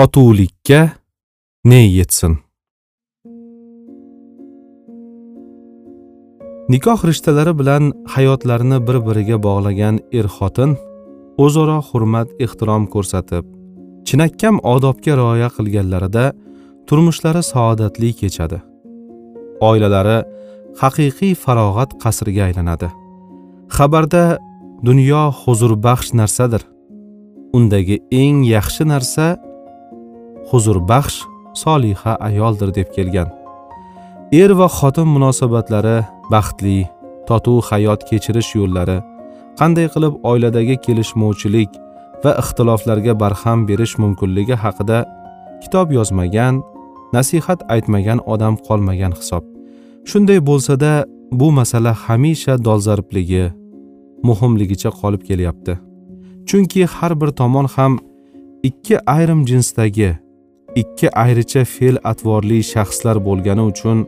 totuvlikka ne yetsin? Nikoh rishtalari bilan hayotlarini bir biriga bog'lagan er xotin o'zaro hurmat ehtirom ko'rsatib chinakam odobga rioya qilganlarida turmushlari saodatli kechadi. Oilalari haqiqiy farog'at qasriga aylanadi. Xabarda dunyo huzurbaxsh narsadir. Undagi eng yaxshi narsa huzurbaxsh soliha ayoldir deb kelgan. Er va xotin munosabatlari baxtli totuv hayot kechirish yo'llari qanday qilib oiladagi kelishmovchilik va ixtiloflarga barham berish mumkinligi haqida kitob yozmagan nasihat aytmagan odam qolmagan hisob. Shunday bo'lsada bu masala hamisha dolzarbligi muhimligicha qolib kelyapti. Chunki har bir tomon ham ikki ayrim jinsdagi ikki ayricha fe'l atvorli shaxslar bo'lgani uchun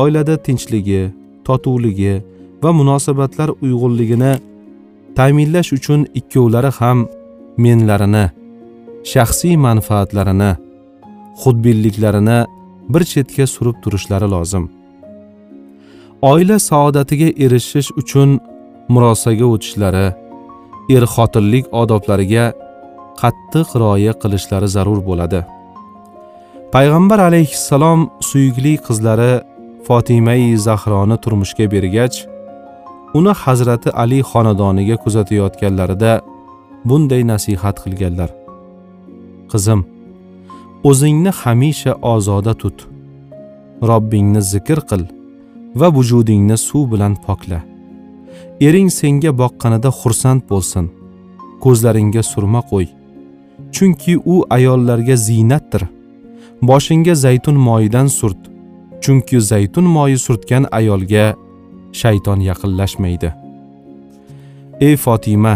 oilada tinchligi totuvligi va munosabatlar uyg'unligini ta'minlash uchun ikkovlari ham menlarini shaxsiy manfaatlarini xudbinliklarini bir chetga surib turishlari lozim. Oila saodatiga erishish uchun murosaga o'tishlari er xotinlik odoblariga qattiq rioya qilishlari zarur bo'ladi. Payg'ambar alayhissalom suyukli qizlari fotimai zahroni turmushga bergach uni hazrati ali xonadoniga kuzatayotganlarida bunday nasihat qilganlar. Qizim o'zingni hamisha ozoda tut. Robbingni zikr qil va vujudingni suv bilan pokla. Ering senga boqqanida xursand bo'lsin. Ko'zlaringga surma qo'y. Chunki u ayollarga ziynatdir. Boshingga zaytun moyidan surt chunki zaytun moyi surtgan ayolga shayton yaqinlashmaydi. Ey fotima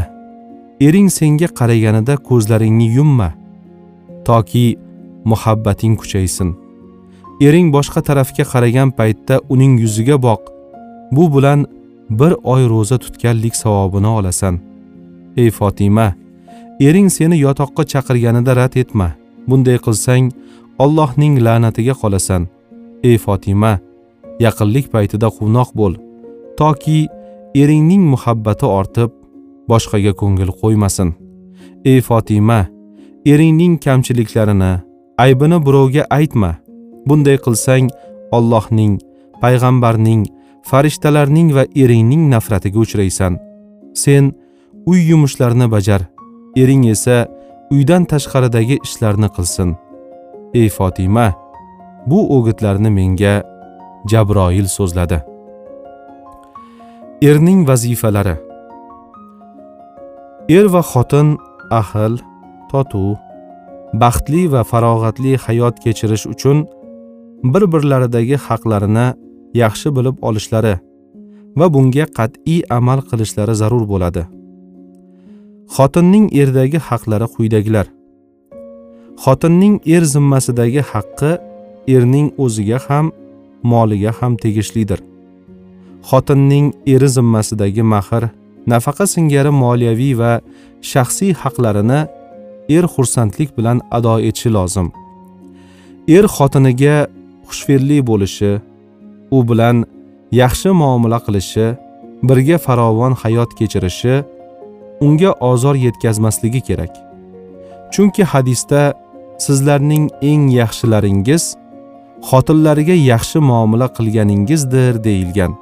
ering senga qaraganida ko'zlaringni yumma toki muhabbating kuchaysin. Ering boshqa tarafga qaragan paytda uning yuziga boq bu bilan bir oy ro'za tutganlik savobini olasan. Ey fotima ering seni yotoqqa chaqirganida rad etma bunday qilsang allohning la'natiga qolasan. Ey Fatima, yaqinlik paytida quvnoq bo'l. Toki eringning muhabbati ortib boshqaga ko'ngil qo'ymasin. Ey Fatima, eringning kamchiliklarini aybini birovga aytma. Bunday qilsang Allohning payg'ambarning farishtalarning va eringning nafratiga uchraysan. Sen uy yumushlarini bajar ering esa uydan tashqaridagi ishlarni qilsin. Ey fotima bu o'gitlarni menga jabroil so'zladi. Erning vazifalari. Er va xotin ahil totuv baxtli va farog'atli hayot kechirish uchun bir birlaridagi haqlarini yaxshi bilib olishlari va bunga qat'iy amal qilishlari zarur bo'ladi. Xotinning erdagi haqlari quyidagilar. Xotinning er zimmasidagi haqqi erning o'ziga ham moliga ham tegishlidir. Xotinning eri zimmasidagi mahr nafaqa singari moliyaviy va shaxsiy haqlarini er xursandlik bilan ado etishi lozim. Er xotiniga xushfe'rli bo'lishi u bilan yaxshi muomala qilishi birga farovon hayot kechirishi unga ozor yetkazmasligi kerak. Chunki hadisda sizlarning eng yaxshilaringiz xotinlariga yaxshi muomala qilganingizdir deyilgan.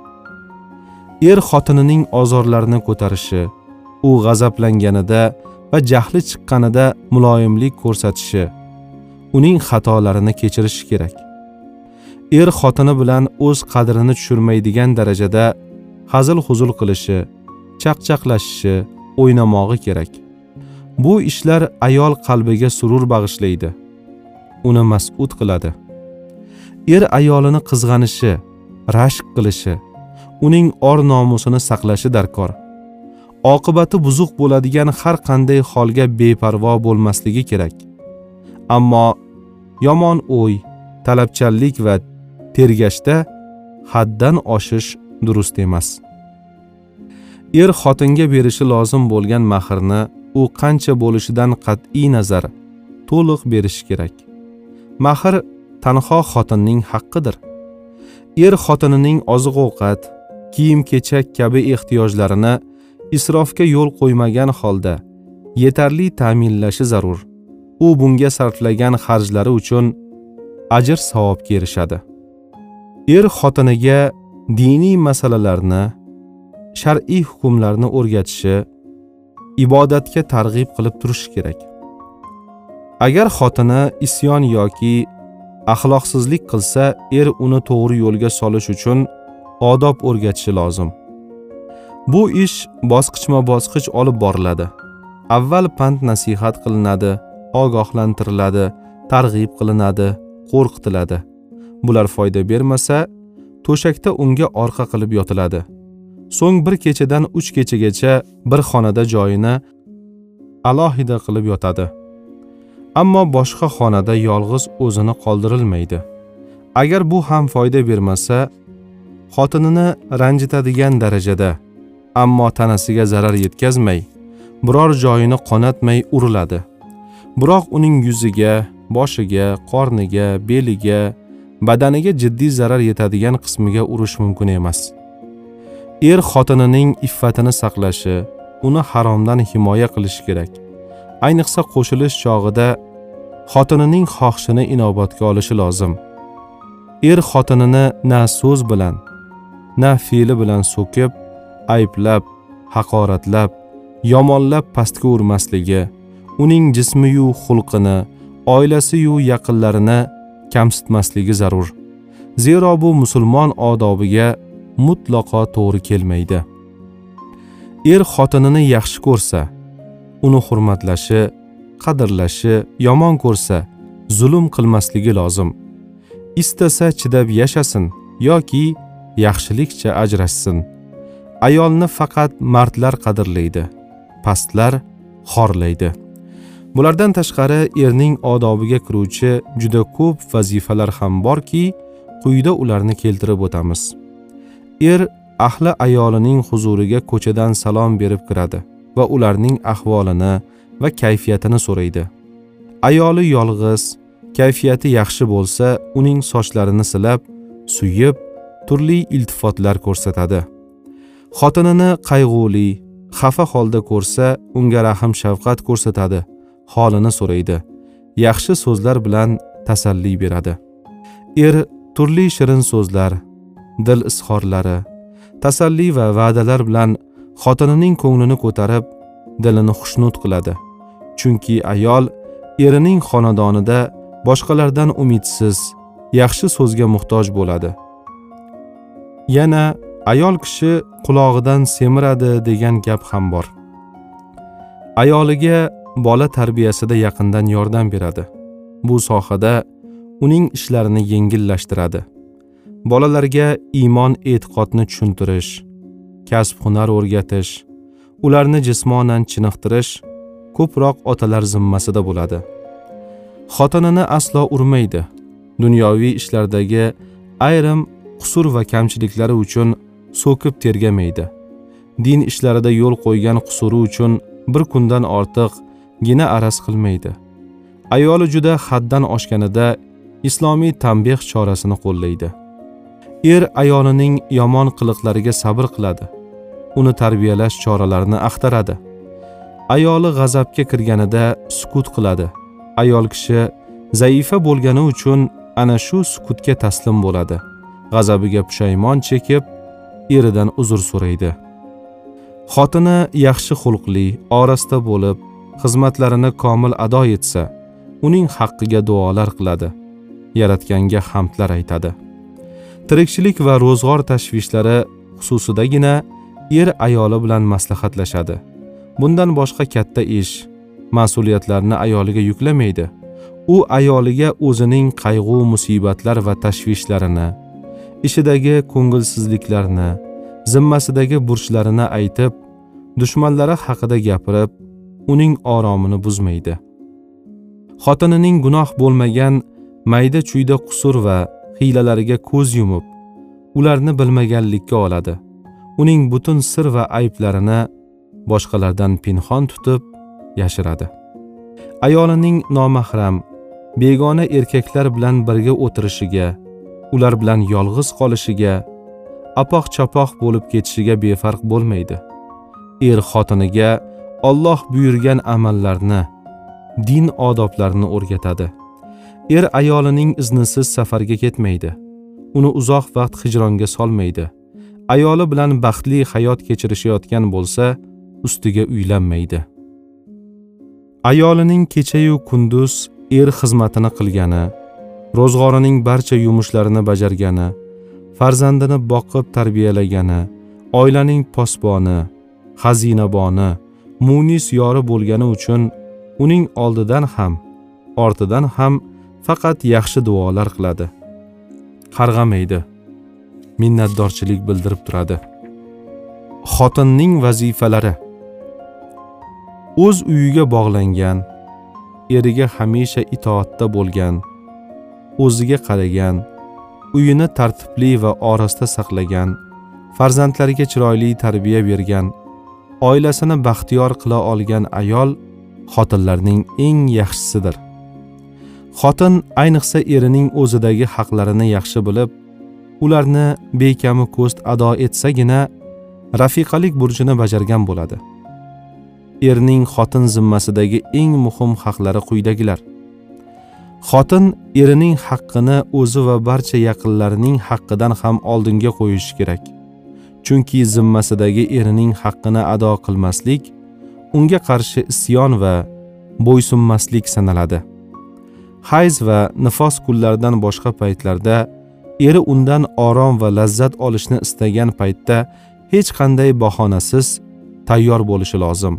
Er xotinining ozorlarini ko'tarishi u g'azablanganida va jahli chiqqanida muloyimlik ko'rsatishi uning xatolarini kechirishi kerak. Er xotini bilan o'z qadrini tushirmaydigan darajada hazil huzul qilishi chaqchaqlashishi o'ynamog'i kerak. Bu ishlar ayol qalbiga surur bag'ishlaydi. Uni mas'ud qiladi. Er ayolini qizg'anishi rashk qilishi uning or nomusini saqlashi darkor. Oqibati buzuq bo'ladigan har qanday holga beparvo bo'lmasligi kerak. Ammo yomon o'y talabchanlik va tergashda haddan oshish durust emas. Er xotinga berishi lozim bo'lgan mahrni u qancha bo'lishidan qat'iy nazar to'liq berishi kerak. Mahr tanho xotinning haqqidir. Er xotinining oziq ovqat kiyim kechak kabi ehtiyojlarini isrofga yo'l qo'ymagan holda yetarli ta'minlashi zarur. U bunga sarflagan xarjlari uchun ajr savobga erishadi er xotiniga diniy masalalarni shar'iy hukmlarni o'rgatishi ibodatga targ'ib qilib turishi kerak. Agar xotini isyon yoki axloqsizlik qilsa er uni to'g'ri yo'lga solish uchun odob o'rgatishi lozim. Bu ish bosqichma bosqich olib boriladi. Avval pand nasihat qilinadi ogohlantiriladi targ'ib qilinadi qo'rqitiladi. Bular foyda bermasa to'shakda unga orqa qilib yotiladi. So'ng bir kechadan uch kechagacha bir xonada joyini alohida qilib yotadi. Ammo boshqa xonada yolg'iz o'zini qoldirilmaydi. Agar bu ham foyda bermasa xotinini ranjitadigan darajada ammo tanasiga zarar yetkazmay biror joyini qonatmay uriladi. Biroq uning yuziga boshiga qorniga beliga badaniga jiddiy zarar yetadigan qismiga urish mumkin emas. Er xotinining iffatini saqlashi uni haromdan himoya qilishi kerak. Ayniqsa qo'shilish chog'ida xotinining xohishini inobatga olishi lozim. Er xotinini na so'z bilan na fe'li bilan so'kib ayblab haqoratlab yomonlab pastga urmasligi uning jismiyu xulqini oilasiyu yaqinlarini kamsitmasligi zarur. Zero bu musulmon odobiga mutlaqo to'g'ri kelmaydi. Er xotinini yaxshi ko'rsa uni hurmatlashi qadrlashi yomon ko'rsa zulm qilmasligi lozim. Istasa chidab yashasin yoki yaxshilikcha ajrashsin. Ayolni faqat mardlar qadrlaydi pastlar xorlaydi. Bulardan tashqari erning odobiga kiruvchi juda ko'p vazifalar ham borki quyida ularni keltirib o'tamiz. Er ahli ayolining huzuriga ko'chadan salom berib kiradi va ularning ahvolini va kayfiyatini so'raydi. Ayoli yolg'iz kayfiyati yaxshi bo'lsa uning sochlarini silab suyib turli iltifotlar ko'rsatadi. Xotinini qayg'uli xafa holda ko'rsa unga rahm shafqat ko'rsatadi holini so'raydi. Yaxshi so'zlar bilan tasalli beradi. Er turli shirin so'zlar dil izhorlari tasalli va va'dalar bilan xotinining ko'nglini ko'tarib dilini xushnud qiladi. Chunki ayol erining xonadonida boshqalardan umidsiz yaxshi so'zga muhtoj bo'ladi. Yana ayol kishi qulog'idan semiradi degan gap ham bor. Ayoliga bola tarbiyasida yaqindan yordam beradi. Bu sohada uning ishlarini yengillashtiradi. Bolalarga iymon e'tiqodni tushuntirish kasb hunar o'rgatish ularni jismonan chiniqtirish ko'proq otalar zimmasida bo'ladi. Xotinini aslo urmaydi. Dunyoviy ishlardagi ayrim qusur va kamchiliklari uchun so'kib tergamaydi. Din ishlarida yo'l qo'ygan qusuri uchun bir kundan ortiq gina araz qilmaydi. Ayoli juda haddan oshganida islomiy tanbeh chorasini qo'llaydi. Er ayolining yomon qiliqlariga sabr qiladi. Uni tarbiyalash choralarini axtaradi. Ayoli g'azabga kirganida sukut qiladi. Ayol kishi zaifa bo'lgani uchun ana shu sukutga taslim bo'ladi. G'azabiga pushaymon chekib eridan uzr so'raydi. Xotini yaxshi xulqli orasta bo'lib xizmatlarini komil ado etsa uning haqqiga duolar qiladi. Yaratganga hamdlar aytadi. Tirikchilik va ro'zg'or tashvishlari xususidagina er ayoli bilan maslahatlashadi. Bundan boshqa katta ish mas'uliyatlarni ayoliga yuklamaydi. U ayoliga o'zining qayg'u musibatlar va tashvishlarini ishidagi ko'ngilsizliklarni zimmasidagi burchlarini aytib dushmanlari haqida gapirib uning oromini buzmaydi. Xotinining gunoh bo'lmagan mayda chuyda qusur va hiylalariga ko'z yumib ularni bilmaganlikka oladi. Uning butun sir va ayblarini boshqalardan pinhon tutib yashiradi. Ayolining nomahram begona erkaklar bilan birga o'tirishiga ular bilan yolg'iz qolishiga apoq chapoq bo'lib ketishiga befarq bo'lmaydi. Er xotiniga Alloh buyurgan amallarni din odoblarini o'rgatadi. Er ayolining iznisiz safarga ketmaydi. Uni uzoq vaqt hijronga solmaydi. Ayoli bilan baxtli hayot kechirishayotgan bo'lsa ustiga uylanmaydi. Ayolining kechayu kunduz er xizmatini qilgani ro'zg'orining barcha yumushlarini bajargani farzandini boqib tarbiyalagani oilaning posboni xazinaboni munis yori bo'lgani uchun uning oldidan ham ortidan ham faqat yaxshi duolar qiladi. Qarg'amaydi minnatdorchilik bildirib turadi. Xotinning vazifalari. O'z uyiga bog'langan eriga hamisha itoatda bo'lgan o'ziga qaragan uyini tartibli va orasta saqlagan farzandlariga chiroyli tarbiya bergan oilasini baxtiyor qila olgan ayol xotinlarning eng yaxshisidir. Xotin ayniqsa erining o'zidagi haqlarini yaxshi bilib ularni bekami ko'st ado etsagina rafiqalik burchini bajargan bo'ladi. Erning xotin zimmasidagi eng muhim haqlari quyidagilar. Xotin erining haqqini o'zi va barcha yaqinlarining haqqidan ham oldinga qo'yishi kerak. Chunki zimmasidagi erining haqqini ado qilmaslik unga qarshi isyon va bo'ysunmaslik sanaladi. Hayz va nifos kunlaridan boshqa paytlarda eri undan orom va lazzat olishni istagan paytda hech qanday bahonasiz tayyor bo'lishi lozim.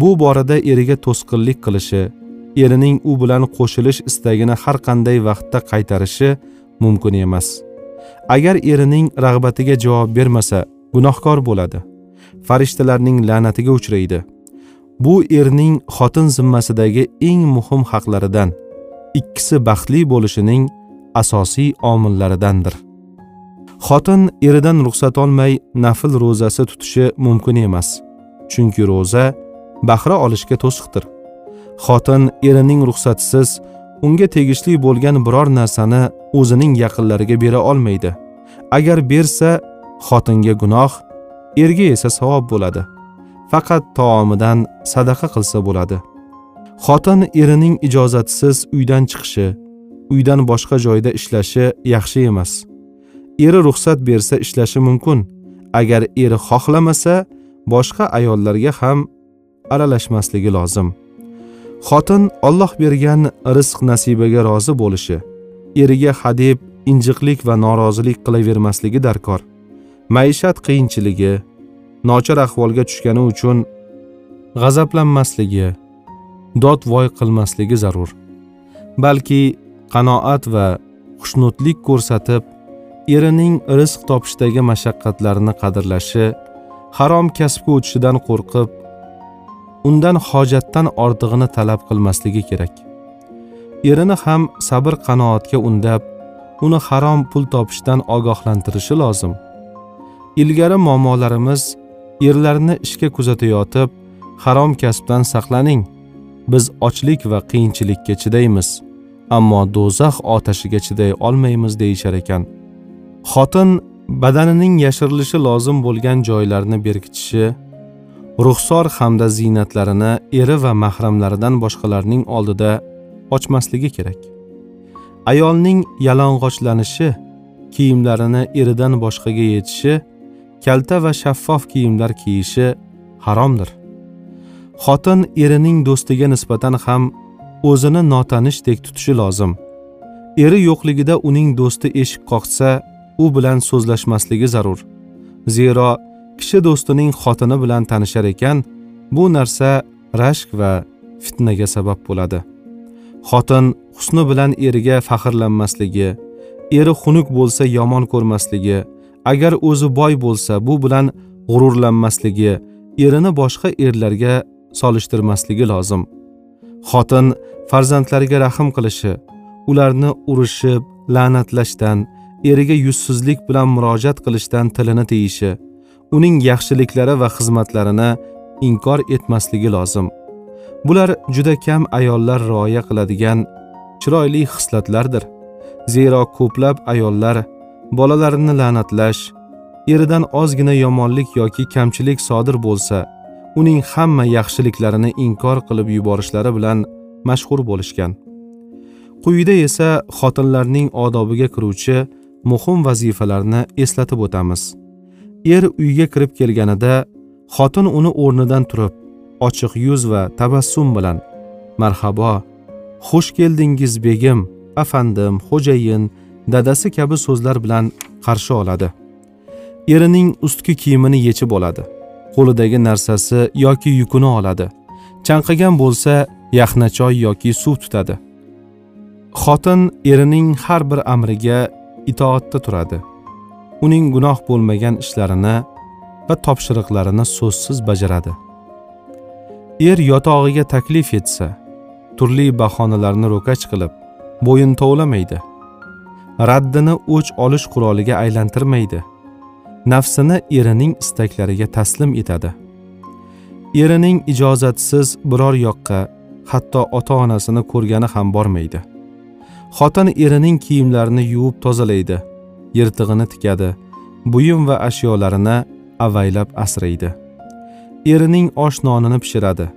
Bu borada eriga to'sqinlik qilishi erining u bilan qo'shilish istagini har qanday vaqtda qaytarishi mumkin emas. Agar erining rag'batiga javob bermasa gunohkor bo'ladi. Farishtalarning la'natiga uchraydi. Bu erning xotin zimmasidagi eng muhim haqlaridan ikkisi baxtli bo'lishining asosiy omillaridandir. Xotin eridan ruxsat olmay nafl ro'zasi tutishi mumkin emas chunki ro'za bahra olishga to'siqdir. Xotin erining ruxsatisiz unga tegishli bo'lgan biror narsani o'zining yaqinlariga bera olmaydi. Agar bersa xotinga gunoh erga esa savob bo'ladi. Faqat taomidan sadaqa qilsa bo'ladi. Xotin erining ijozatisiz uydan chiqishi uydan boshqa joyda ishlashi yaxshi emas. Eri ruxsat bersa ishlashi mumkin. Agar eri xohlamasa boshqa ayollarga ham aralashmasligi lozim. Xotin Alloh bergan rizq nasibaga rozi bo'lishi eriga hadeb injiqlik va norozilik qilavermasligi darkor. Maishat qiyinchiligi nochor ahvolga tushgani uchun g'azablanmasligi dod voy qilmasligi zarur. Balki qanoat va xushnudlik ko'rsatib erining rizq topishdagi mashaqqatlarini qadrlashi harom kasbga o'tishidan qo'rqib undan hojatdan ortig'ini talab qilmasligi kerak. Erini ham sabr qanoatga undab uni harom pul topishdan ogohlantirishi lozim. Ilgari muammolarimiz erlarni ishga kuzatayotib harom kasbdan saqlaning. Biz ochlik va qiyinchilikka chidaymiz ammo do'zax otashiga chiday olmaymiz deyishar ekan. Xotin badanining yashirilishi lozim bo'lgan joylarni berkitishi ruxsor hamda ziynatlarini eri va mahramlaridan boshqalarning oldida ochmasligi kerak. Ayolning yalang'ochlanishi kiyimlarini eridan boshqaga yechishi kalta va shaffof kiyimlar kiyishi haromdir. Xotin erining do'stiga nisbatan ham o'zini notanishdek tutishi lozim. Eri yo'qligida uning do'sti eshik qoqsa u bilan so'zlashmasligi zarur. Zero kishi do'stining xotini bilan tanishar ekan bu narsa rashk va fitnaga sabab bo'ladi. Xotin husni bilan eriga faxrlanmasligi eri xunuk bo'lsa yomon ko'rmasligi agar o'zi boy bo'lsa bu bilan g'ururlanmasligi erini boshqa erlarga solishtirmasligi lozim. Xotin farzandlariga rahm qilishi ularni urishib la'natlashdan eriga yuzsizlik bilan murojaat qilishdan tilini tiyishi uning yaxshiliklari va xizmatlarini inkor etmasligi lozim. Bular juda kam ayollar rioya qiladigan chiroyli xislatlardir. Zero ko'plab ayollar bolalarini la'natlash eridan ozgina yomonlik yoki kamchilik sodir bo'lsa uning hamma yaxshiliklarini inkor qilib yuborishlari bilan mashhur bo'lishgan. Quyida esa xotinlarning odobiga kiruvchi muhim vazifalarni eslatib o'tamiz. Er uyga kirib kelganida xotin uni o'rnidan turib ochiq yuz va tabassum bilan marhabo xush keldingiz begim afandim xo'jayin dadasi kabi so'zlar bilan qarshi oladi. Erining ustki kiyimini yechib oladi. Qo'lidagi narsasi yoki yukini oladi. Chanqagan bo'lsa yaxnachoy yoki suv tutadi. Xotin erining har bir amriga itoatda turadi. Uning gunoh bo'lmagan ishlarini va topshiriqlarini so'zsiz bajaradi. Er yotog'iga taklif etsa turli bahonalarni ro'kach qilib bo'yin tovlamaydi. Raddini o'ch olish quroliga aylantirmaydi. Nafsini erining istaklariga taslim etadi. Erining ijozatisiz biror yoqqa hatto ota onasini ko'rgani ham bormaydi. Xotin erining kiyimlarini yuvib tozalaydi yirtig'ini tikadi buyum va ashyolarini avaylab asraydi. Erining osh nonini pishiradi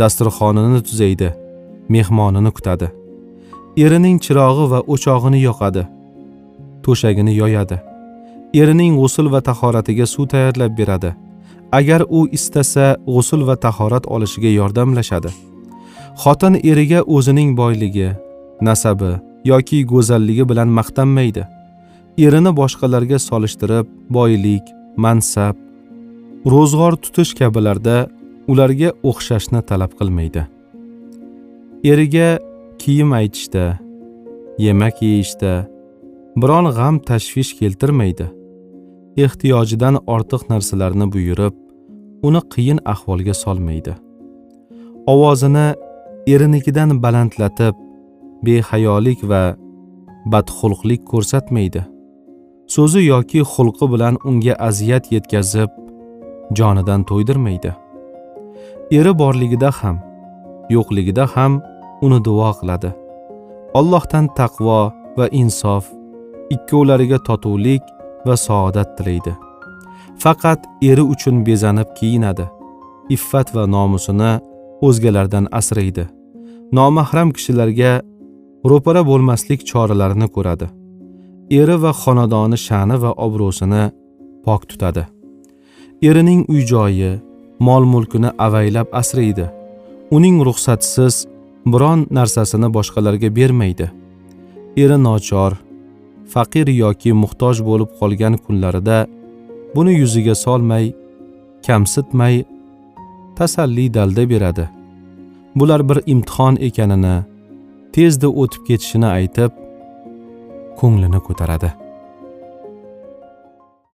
dasturxonini tuzaydi mehmonini kutadi. Erining chirog'i va o'chog'ini yoqadi to'shagini yoyadi. Erining g'usul va tahoratiga suv tayyorlab beradi. Agar u istasa g'usul va tahorat olishiga yordamlashadi. Xotin eriga o'zining boyligi nasabi yoki go'zalligi bilan maqtanmaydi. Erini boshqalarga solishtirib boylik mansab ro'zg'or tutish kabilarda ularga o'xshashni talab qilmaydi. Eriga kiyim aytishda yemak yeyishda biron g'am tashvish keltirmaydi. Ehtiyojidan ortiq narsalarni buyurib uni qiyin ahvolga solmaydi. Ovozini erinikidan balandlatib behayolik va badxulqlik ko'rsatmaydi. So'zi yoki xulqi bilan unga aziyat yetkazib jonidan to'ydirmaydi. Eri borligida ham yo'qligida ham uni duo qiladi. Allohdan taqvo va insof ikkovlariga totuvlik va saodat tilaydi. Faqat eri uchun bezanib kiyinadi. Iffat va nomusini o'zgalardan asraydi. Nomahram kishilarga ro'para bo'lmaslik choralarini ko'radi. Eri va xonadoni sha'ni va obro'sini pok tutadi. Erining uy joyi mol mulkini avaylab asraydi. Uning ruxsatisiz biron narsasini boshqalarga bermaydi. Eri nochor faqir yoki muhtoj bo'lib qolgan kunlarida buni yuziga solmay kamsitmay tasalli dalda beradi. Bular bir imtihon ekanini tezda o'tib ketishini aytib ko'nglini ko'taradi.